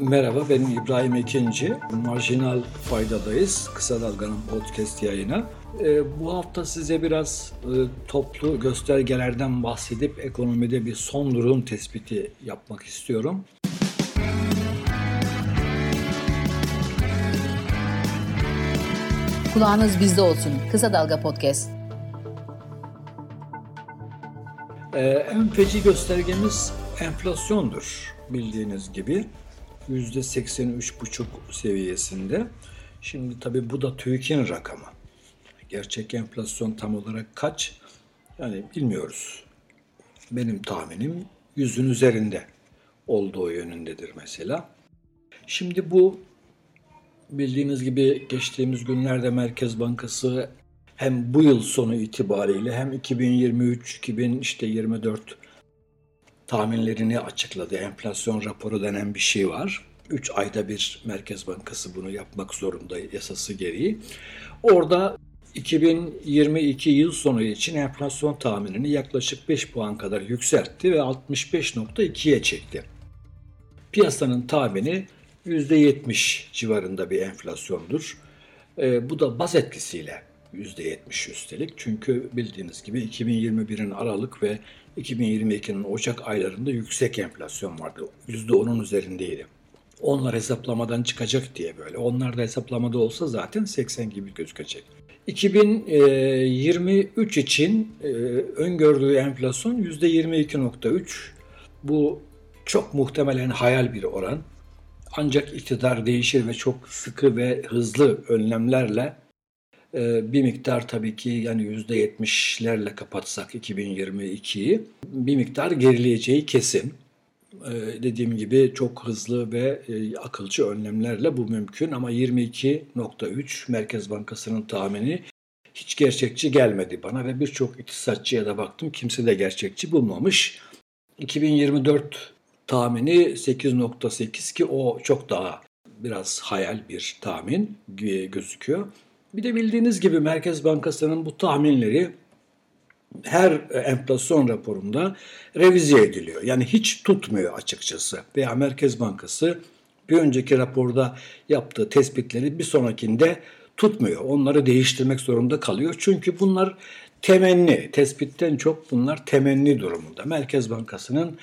Merhaba, benim İbrahim Ekinci. Marjinal Fayda'dayız. Kısa Dalga'nın podcast yayını. Ee, bu hafta size biraz e, toplu göstergelerden bahsedip ekonomide bir son durum tespiti yapmak istiyorum. Kulağınız bizde olsun. Kısa Dalga Podcast. Ee, en feci göstergemiz enflasyondur bildiğiniz gibi. %83,5 seviyesinde. Şimdi tabii bu da TÜİK'in rakamı. Gerçek enflasyon tam olarak kaç? Yani bilmiyoruz. Benim tahminim yüzün üzerinde olduğu yönündedir mesela. Şimdi bu bildiğiniz gibi geçtiğimiz günlerde Merkez Bankası hem bu yıl sonu itibariyle hem 2023 2024 işte 24 tahminlerini açıkladı. Enflasyon raporu denen bir şey var. 3 ayda bir Merkez Bankası bunu yapmak zorunda yasası gereği. Orada 2022 yıl sonu için enflasyon tahminini yaklaşık 5 puan kadar yükseltti ve 65.2'ye çekti. Piyasanın tahmini %70 civarında bir enflasyondur. E, bu da baz etkisiyle %70 üstelik. Çünkü bildiğiniz gibi 2021'in Aralık ve 2022'nin Ocak aylarında yüksek enflasyon vardı. %10'un üzerindeydi. Onlar hesaplamadan çıkacak diye böyle. Onlar da hesaplamada olsa zaten 80 gibi gözükecek. 2023 için e, öngördüğü enflasyon %22.3. Bu çok muhtemelen hayal bir oran. Ancak iktidar değişir ve çok sıkı ve hızlı önlemlerle bir miktar tabii ki yani %70'lerle kapatsak 2022'yi bir miktar gerileyeceği kesin. Ee, dediğim gibi çok hızlı ve e, akılcı önlemlerle bu mümkün ama 22.3 Merkez Bankası'nın tahmini hiç gerçekçi gelmedi bana ve birçok iktisatçıya da baktım kimse de gerçekçi bulmamış. 2024 tahmini 8.8 ki o çok daha biraz hayal bir tahmin gözüküyor. Bir de bildiğiniz gibi Merkez Bankası'nın bu tahminleri her enflasyon raporunda revize ediliyor. Yani hiç tutmuyor açıkçası. Veya Merkez Bankası bir önceki raporda yaptığı tespitleri bir sonrakinde tutmuyor. Onları değiştirmek zorunda kalıyor. Çünkü bunlar temenni, tespitten çok bunlar temenni durumunda. Merkez Bankası'nın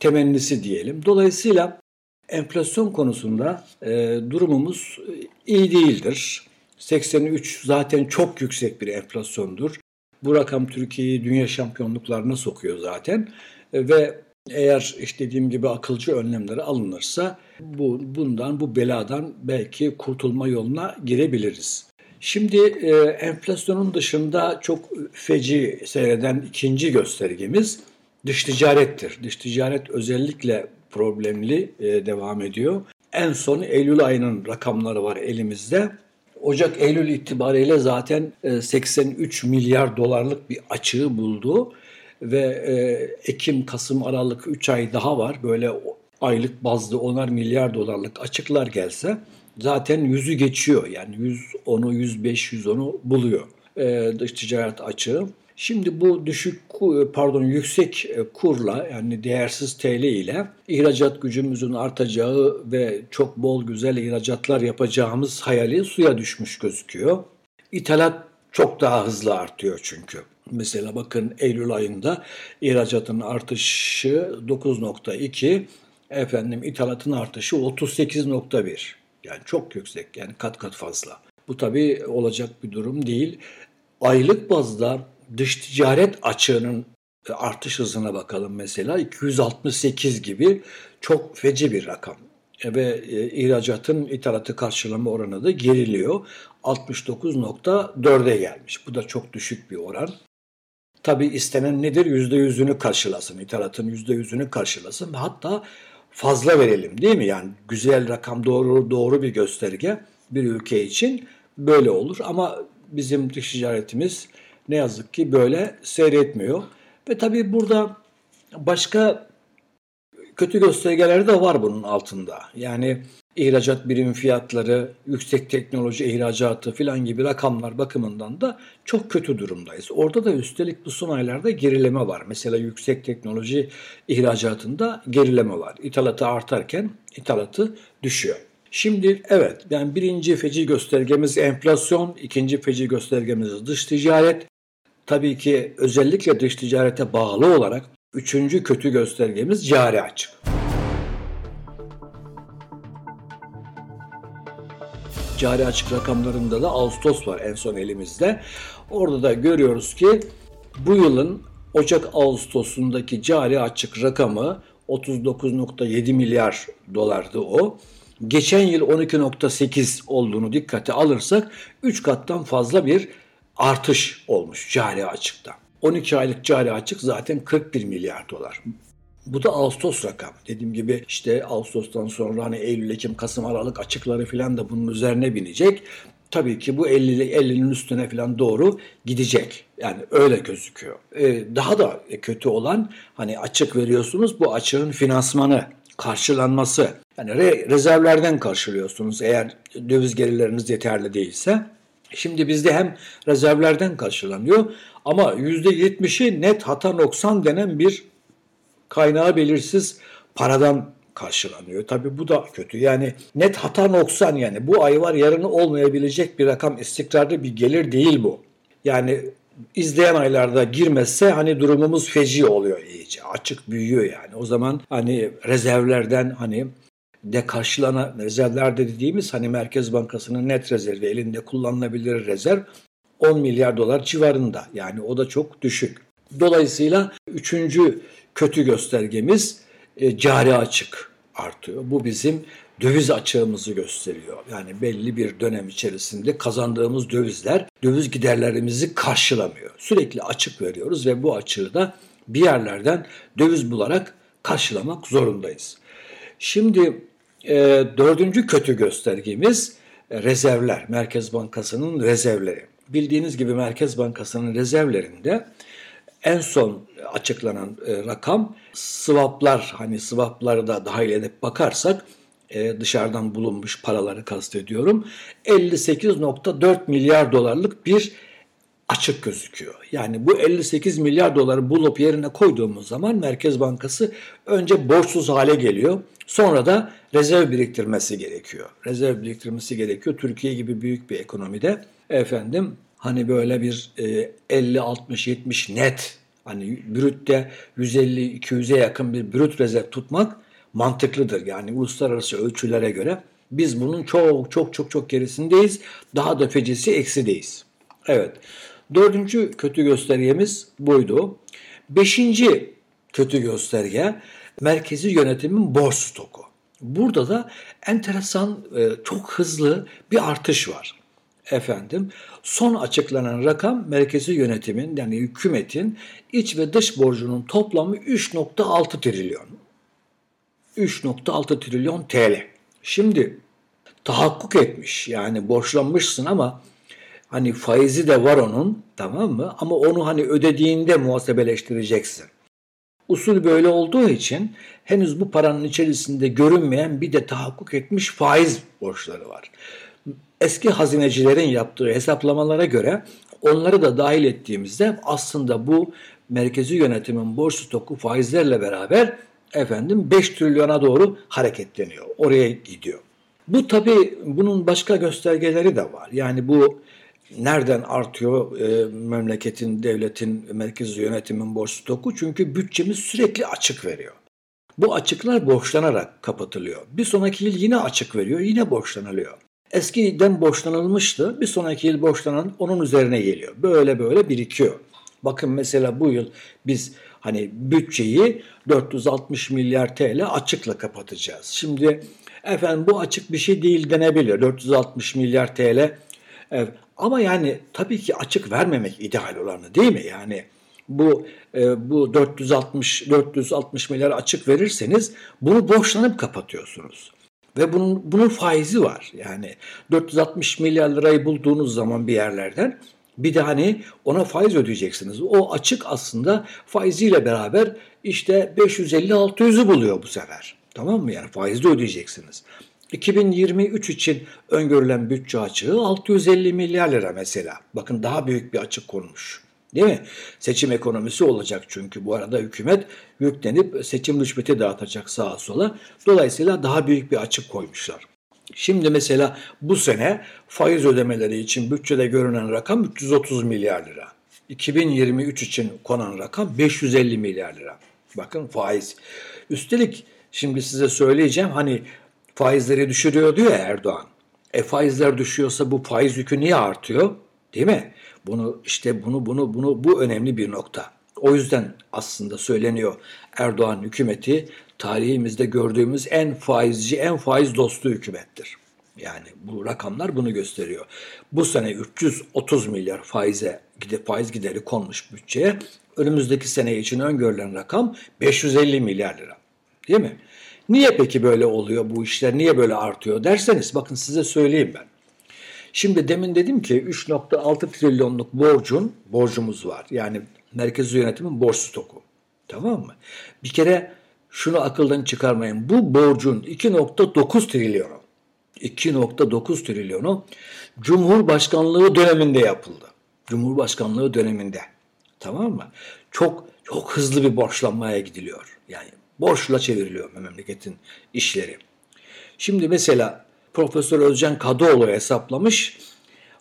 temennisi diyelim. Dolayısıyla enflasyon konusunda e, durumumuz iyi değildir. 83 zaten çok yüksek bir enflasyondur. Bu rakam Türkiye'yi dünya şampiyonluklarına sokuyor zaten e, ve eğer işte dediğim gibi akılcı önlemleri alınırsa bu bundan bu beladan belki kurtulma yoluna girebiliriz. Şimdi e, enflasyonun dışında çok feci seyreden ikinci göstergemiz dış ticarettir. Dış ticaret özellikle problemli e, devam ediyor. En son Eylül ayının rakamları var elimizde. Ocak-Eylül itibariyle zaten 83 e, milyar dolarlık bir açığı buldu ve e, Ekim, Kasım, Aralık 3 ay daha var. Böyle aylık bazlı 10'ar milyar dolarlık açıklar gelse zaten yüzü geçiyor. Yani 110'u, 105, 110'u buluyor e, dış ticaret açığı. Şimdi bu düşük pardon yüksek e, kurla yani değersiz TL ile ihracat gücümüzün artacağı ve çok bol güzel ihracatlar yapacağımız hayali suya düşmüş gözüküyor. İthalat çok daha hızlı artıyor çünkü. Mesela bakın Eylül ayında ihracatın artışı 9.2, efendim ithalatın artışı 38.1. Yani çok yüksek yani kat kat fazla. Bu tabii olacak bir durum değil. Aylık bazda dış ticaret açığının artış hızına bakalım mesela 268 gibi çok feci bir rakam ve e, ihracatın ithalatı karşılama oranı da geriliyor. 69.4'e gelmiş. Bu da çok düşük bir oran. Tabi istenen nedir? %100'ünü karşılasın. İthalatın %100'ünü karşılasın. Hatta fazla verelim değil mi? Yani güzel rakam doğru doğru bir gösterge bir ülke için böyle olur. Ama bizim dış ticaretimiz ne yazık ki böyle seyretmiyor. Ve tabii burada başka kötü göstergeler de var bunun altında. Yani ihracat birim fiyatları, yüksek teknoloji ihracatı filan gibi rakamlar bakımından da çok kötü durumdayız. Orada da üstelik bu son aylarda gerileme var. Mesela yüksek teknoloji ihracatında gerileme var. İthalatı artarken ithalatı düşüyor. Şimdi evet yani birinci feci göstergemiz enflasyon, ikinci feci göstergemiz dış ticaret. Tabii ki özellikle dış ticarete bağlı olarak üçüncü kötü göstergemiz cari açık. Cari açık rakamlarında da Ağustos var en son elimizde. Orada da görüyoruz ki bu yılın Ocak-Ağustos'undaki cari açık rakamı 39.7 milyar dolardı o. Geçen yıl 12.8 olduğunu dikkate alırsak 3 kattan fazla bir artış olmuş cari açıkta. 12 aylık cari açık zaten 41 milyar dolar. Bu da Ağustos rakamı. Dediğim gibi işte Ağustos'tan sonra hani Eylül, Ekim, Kasım, Aralık açıkları falan da bunun üzerine binecek. Tabii ki bu 50 50'nin üstüne falan doğru gidecek. Yani öyle gözüküyor. Ee, daha da kötü olan hani açık veriyorsunuz bu açığın finansmanı, karşılanması. Yani re, rezervlerden karşılıyorsunuz eğer döviz gelirleriniz yeterli değilse. Şimdi bizde hem rezervlerden karşılanıyor ama %70'i net hata noksan denen bir kaynağı belirsiz paradan karşılanıyor. Tabii bu da kötü. Yani net hata noksan yani bu ay var yarını olmayabilecek bir rakam istikrarlı bir gelir değil bu. Yani izleyen aylarda girmezse hani durumumuz feci oluyor iyice. Açık büyüyor yani. O zaman hani rezervlerden hani de karşılanan rezervlerde dediğimiz hani Merkez Bankası'nın net rezervi elinde kullanılabilir rezerv 10 milyar dolar civarında. Yani o da çok düşük. Dolayısıyla üçüncü kötü göstergemiz e, cari açık artıyor. Bu bizim döviz açığımızı gösteriyor. Yani belli bir dönem içerisinde kazandığımız dövizler döviz giderlerimizi karşılamıyor. Sürekli açık veriyoruz ve bu açığı da bir yerlerden döviz bularak karşılamak zorundayız. Şimdi e, dördüncü kötü göstergemiz e, rezervler. Merkez Bankası'nın rezervleri. Bildiğiniz gibi Merkez Bankası'nın rezervlerinde en son açıklanan e, rakam swaplar hani swapları da dahil edip bakarsak e, dışarıdan bulunmuş paraları kastediyorum 58.4 milyar dolarlık bir açık gözüküyor. Yani bu 58 milyar doları bulup yerine koyduğumuz zaman Merkez Bankası önce borçsuz hale geliyor. Sonra da rezerv biriktirmesi gerekiyor. Rezerv biriktirmesi gerekiyor. Türkiye gibi büyük bir ekonomide efendim hani böyle bir e, 50 60 70 net hani brütte 150 200'e yakın bir brüt rezerv tutmak mantıklıdır. Yani uluslararası ölçülere göre biz bunun çok çok çok çok gerisindeyiz. Daha da fecisi eksideyiz. Evet. Dördüncü kötü göstergemiz buydu. Beşinci kötü gösterge merkezi yönetimin borç stoku. Burada da enteresan, e, çok hızlı bir artış var. Efendim, son açıklanan rakam merkezi yönetimin yani hükümetin iç ve dış borcunun toplamı 3.6 trilyon. 3.6 trilyon TL. Şimdi tahakkuk etmiş yani borçlanmışsın ama hani faizi de var onun tamam mı? Ama onu hani ödediğinde muhasebeleştireceksin. Usul böyle olduğu için henüz bu paranın içerisinde görünmeyen bir de tahakkuk etmiş faiz borçları var. Eski hazinecilerin yaptığı hesaplamalara göre onları da dahil ettiğimizde aslında bu merkezi yönetimin borç stoku faizlerle beraber efendim 5 trilyona doğru hareketleniyor. Oraya gidiyor. Bu tabii bunun başka göstergeleri de var. Yani bu nereden artıyor e, memleketin, devletin, merkezi yönetimin borç stoku? Çünkü bütçemiz sürekli açık veriyor. Bu açıklar borçlanarak kapatılıyor. Bir sonraki yıl yine açık veriyor, yine borçlanılıyor. Eskiden borçlanılmıştı, bir sonraki yıl borçlanan onun üzerine geliyor. Böyle böyle birikiyor. Bakın mesela bu yıl biz hani bütçeyi 460 milyar TL açıkla kapatacağız. Şimdi efendim bu açık bir şey değil denebilir. 460 milyar TL. Ama yani tabii ki açık vermemek ideal olanı değil mi? Yani bu e, bu 460 460 milyar açık verirseniz bunu borçlanıp kapatıyorsunuz. Ve bunun bunun faizi var. Yani 460 milyar lirayı bulduğunuz zaman bir yerlerden bir de hani ona faiz ödeyeceksiniz. O açık aslında faiziyle beraber işte 550-600'ü buluyor bu sefer. Tamam mı? Yani faizli ödeyeceksiniz. 2023 için öngörülen bütçe açığı 650 milyar lira mesela. Bakın daha büyük bir açık konmuş. Değil mi? Seçim ekonomisi olacak çünkü bu arada hükümet yüklenip seçim rüşveti dağıtacak sağa sola. Dolayısıyla daha büyük bir açık koymuşlar. Şimdi mesela bu sene faiz ödemeleri için bütçede görünen rakam 330 milyar lira. 2023 için konan rakam 550 milyar lira. Bakın faiz. Üstelik şimdi size söyleyeceğim hani faizleri düşürüyor diyor ya Erdoğan. E faizler düşüyorsa bu faiz yükü niye artıyor? Değil mi? Bunu işte bunu bunu bunu bu önemli bir nokta. O yüzden aslında söyleniyor Erdoğan hükümeti tarihimizde gördüğümüz en faizci, en faiz dostu hükümettir. Yani bu rakamlar bunu gösteriyor. Bu sene 330 milyar faize faiz gideri konmuş bütçeye. Önümüzdeki sene için öngörülen rakam 550 milyar lira. Değil mi? Niye peki böyle oluyor bu işler? Niye böyle artıyor derseniz bakın size söyleyeyim ben. Şimdi demin dedim ki 3.6 trilyonluk borcun borcumuz var. Yani merkezi yönetimin borç stoku. Tamam mı? Bir kere şunu akıldan çıkarmayın. Bu borcun 2.9 trilyonu 2.9 trilyonu Cumhurbaşkanlığı döneminde yapıldı. Cumhurbaşkanlığı döneminde. Tamam mı? Çok çok hızlı bir borçlanmaya gidiliyor. Yani borçla çevriliyor memleketin işleri. Şimdi mesela Profesör Özcan Kadıoğlu hesaplamış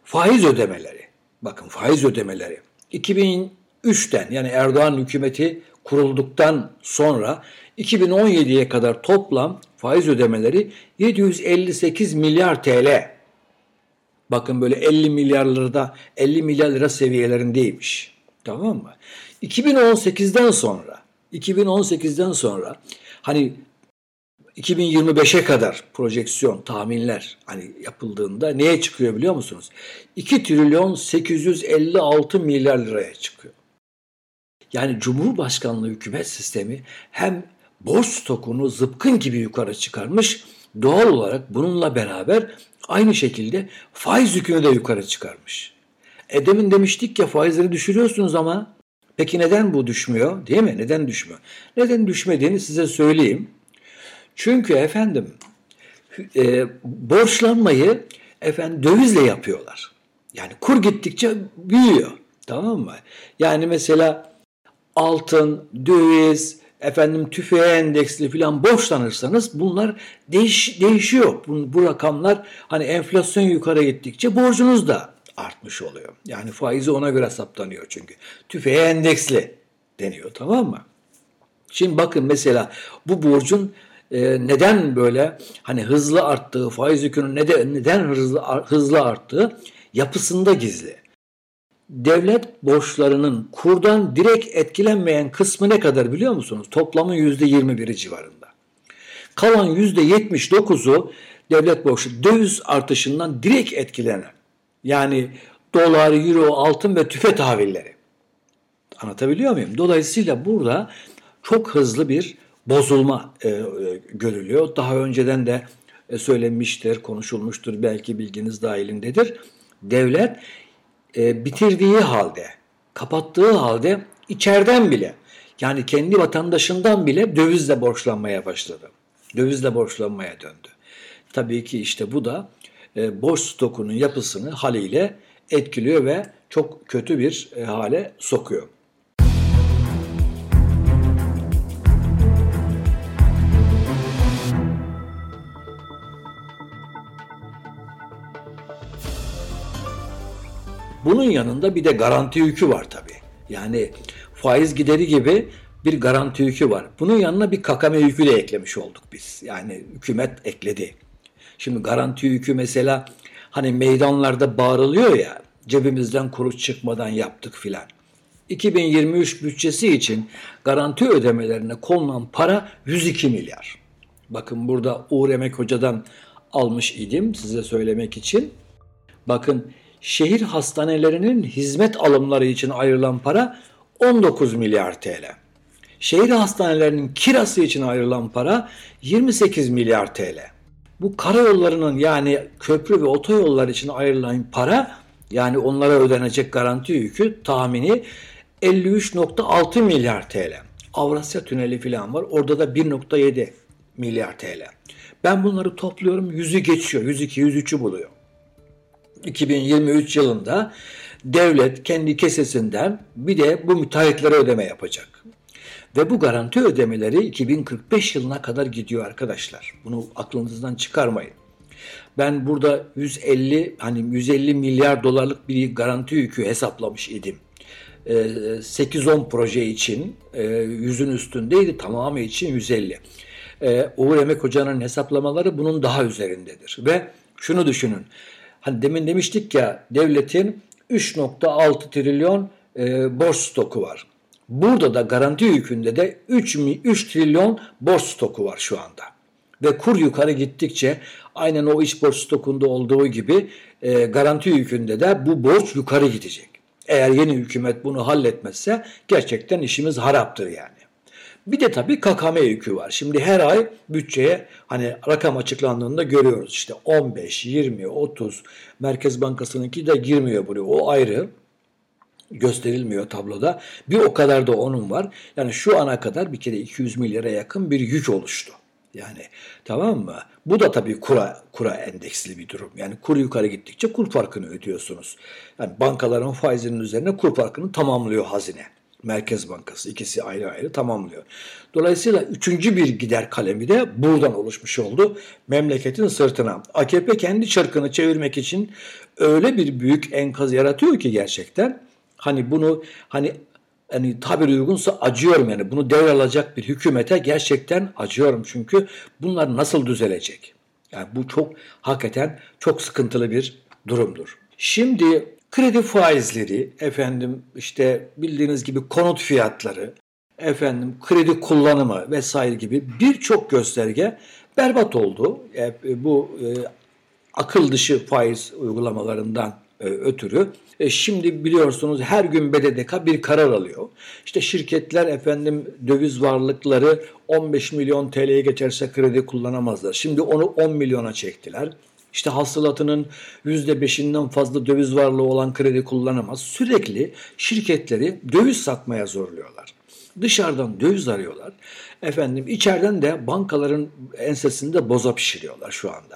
faiz ödemeleri. Bakın faiz ödemeleri. 2003'ten yani Erdoğan hükümeti kurulduktan sonra 2017'ye kadar toplam faiz ödemeleri 758 milyar TL. Bakın böyle 50 milyar lirada 50 milyar lira seviyelerindeymiş. Tamam mı? 2018'den sonra 2018'den sonra hani 2025'e kadar projeksiyon, tahminler hani yapıldığında neye çıkıyor biliyor musunuz? 2 trilyon 856 milyar liraya çıkıyor. Yani Cumhurbaşkanlığı hükümet sistemi hem borç stokunu zıpkın gibi yukarı çıkarmış, doğal olarak bununla beraber aynı şekilde faiz yükünü de yukarı çıkarmış. E demin demiştik ya faizleri düşürüyorsunuz ama peki neden bu düşmüyor değil mi? Neden düşmüyor? Neden düşmediğini size söyleyeyim. Çünkü efendim e, borçlanmayı efendim dövizle yapıyorlar. Yani kur gittikçe büyüyor. Tamam mı? Yani mesela altın, döviz, efendim tüfeğe endeksli falan borçlanırsanız bunlar değiş, değişiyor. Bu, bu rakamlar hani enflasyon yukarı gittikçe borcunuz da artmış oluyor. Yani faizi ona göre saptanıyor çünkü. Tüfeğe endeksli deniyor tamam mı? Şimdi bakın mesela bu borcun e, neden böyle hani hızlı arttığı, faiz yükünün neden, neden hızlı, hızlı arttığı yapısında gizli. Devlet borçlarının kurdan direkt etkilenmeyen kısmı ne kadar biliyor musunuz? Toplamın %21'i civarında. Kalan %79'u devlet borcu döviz artışından direkt etkilenen. Yani dolar, euro, altın ve tüfe tahvilleri. Anlatabiliyor muyum? Dolayısıyla burada çok hızlı bir bozulma e, e, görülüyor. Daha önceden de e, söylenmiştir, konuşulmuştur, belki bilginiz dahilindedir. Devlet e, bitirdiği halde, kapattığı halde içeriden bile yani kendi vatandaşından bile dövizle borçlanmaya başladı. Dövizle borçlanmaya döndü. Tabii ki işte bu da e, borç stokunun yapısını haliyle etkiliyor ve çok kötü bir e, hale sokuyor. Bunun yanında bir de garanti yükü var tabii. Yani faiz gideri gibi bir garanti yükü var. Bunun yanına bir kakame yükü de eklemiş olduk biz. Yani hükümet ekledi. Şimdi garanti yükü mesela hani meydanlarda bağırılıyor ya cebimizden kuruş çıkmadan yaptık filan. 2023 bütçesi için garanti ödemelerine konulan para 102 milyar. Bakın burada Uğur Emek Hoca'dan almış idim size söylemek için. Bakın şehir hastanelerinin hizmet alımları için ayrılan para 19 milyar TL. Şehir hastanelerinin kirası için ayrılan para 28 milyar TL. Bu karayollarının yani köprü ve otoyollar için ayrılan para yani onlara ödenecek garanti yükü tahmini 53.6 milyar TL. Avrasya Tüneli falan var. Orada da 1.7 milyar TL. Ben bunları topluyorum yüzü geçiyor. 102, 103'ü buluyor. 2023 yılında devlet kendi kesesinden bir de bu müteahhitlere ödeme yapacak. Ve bu garanti ödemeleri 2045 yılına kadar gidiyor arkadaşlar. Bunu aklınızdan çıkarmayın. Ben burada 150 hani 150 milyar dolarlık bir garanti yükü hesaplamış idim. 8-10 ee, proje için e, yüzün üstündeydi. Tamamı için 150. Ee, Uğur Emek Hoca'nın hesaplamaları bunun daha üzerindedir. Ve şunu düşünün. Hani demin demiştik ya devletin 3.6 trilyon e, borç stoku var. Burada da garanti yükünde de 3, 3 trilyon borç stoku var şu anda. Ve kur yukarı gittikçe aynen o iç borç stokunda olduğu gibi e, garanti yükünde de bu borç yukarı gidecek. Eğer yeni hükümet bunu halletmezse gerçekten işimiz haraptır yani. Bir de tabii KKM yükü var. Şimdi her ay bütçeye hani rakam açıklandığında görüyoruz işte 15, 20, 30 Merkez Bankası'nınki de girmiyor buraya. O ayrı gösterilmiyor tabloda. Bir o kadar da onun var. Yani şu ana kadar bir kere 200 milyara yakın bir yük oluştu. Yani tamam mı? Bu da tabii kura kura endeksli bir durum. Yani kur yukarı gittikçe kur farkını ödüyorsunuz. Yani bankaların faizinin üzerine kur farkını tamamlıyor hazine. Merkez Bankası ikisi ayrı ayrı tamamlıyor. Dolayısıyla üçüncü bir gider kalemi de buradan oluşmuş oldu. Memleketin sırtına. AKP kendi çarkını çevirmek için öyle bir büyük enkaz yaratıyor ki gerçekten. Hani bunu hani hani tabir uygunsa acıyorum yani bunu devralacak bir hükümete gerçekten acıyorum çünkü bunlar nasıl düzelecek? Yani bu çok hakikaten çok sıkıntılı bir durumdur. Şimdi kredi faizleri, efendim işte bildiğiniz gibi konut fiyatları, efendim kredi kullanımı vesaire gibi birçok gösterge berbat oldu. E, bu e, akıl dışı faiz uygulamalarından ötürü. E, şimdi biliyorsunuz her gün BDDK bir karar alıyor. İşte şirketler efendim döviz varlıkları 15 milyon TL'ye geçerse kredi kullanamazlar. Şimdi onu 10 milyona çektiler. İşte hasılatının %5'inden fazla döviz varlığı olan kredi kullanamaz. Sürekli şirketleri döviz satmaya zorluyorlar. Dışarıdan döviz arıyorlar. Efendim içeriden de bankaların ensesinde boza pişiriyorlar şu anda.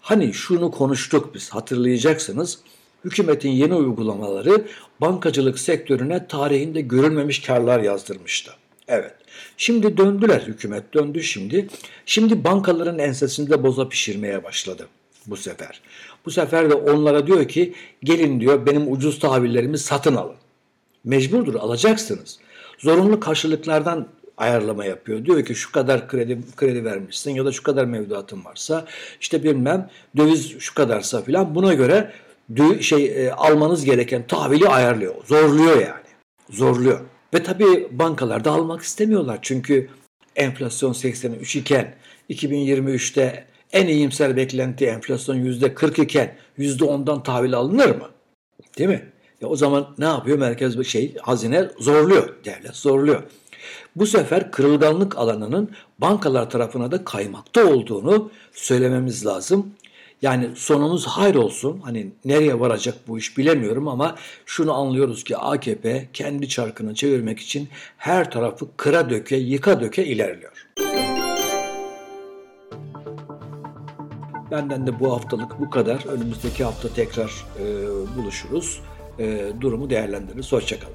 Hani şunu konuştuk biz hatırlayacaksınız. Hükümetin yeni uygulamaları bankacılık sektörüne tarihinde görülmemiş karlar yazdırmıştı. Evet. Şimdi döndüler hükümet döndü şimdi. Şimdi bankaların ensesinde boza pişirmeye başladı bu sefer. Bu sefer de onlara diyor ki gelin diyor benim ucuz tahvillerimi satın alın. Mecburdur alacaksınız. Zorunlu karşılıklardan ayarlama yapıyor. Diyor ki şu kadar kredi kredi vermişsin ya da şu kadar mevduatın varsa işte bilmem döviz şu kadarsa filan buna göre şey e, almanız gereken tahvili ayarlıyor. Zorluyor yani. Zorluyor. Ve tabii bankalarda almak istemiyorlar. Çünkü enflasyon 83 iken 2023'te en iyimser beklenti enflasyon %40 iken %10'dan tahvil alınır mı? Değil mi? Ya o zaman ne yapıyor? Merkez şey hazine zorluyor. Devlet zorluyor. Bu sefer kırılganlık alanının bankalar tarafına da kaymakta olduğunu söylememiz lazım. Yani sonumuz hayır olsun. Hani nereye varacak bu iş bilemiyorum ama şunu anlıyoruz ki AKP kendi çarkını çevirmek için her tarafı kıra döke, yıka döke ilerliyor. Benden de bu haftalık bu kadar. Önümüzdeki hafta tekrar e, buluşuruz. E, durumu değerlendiririz. Hoşçakalın.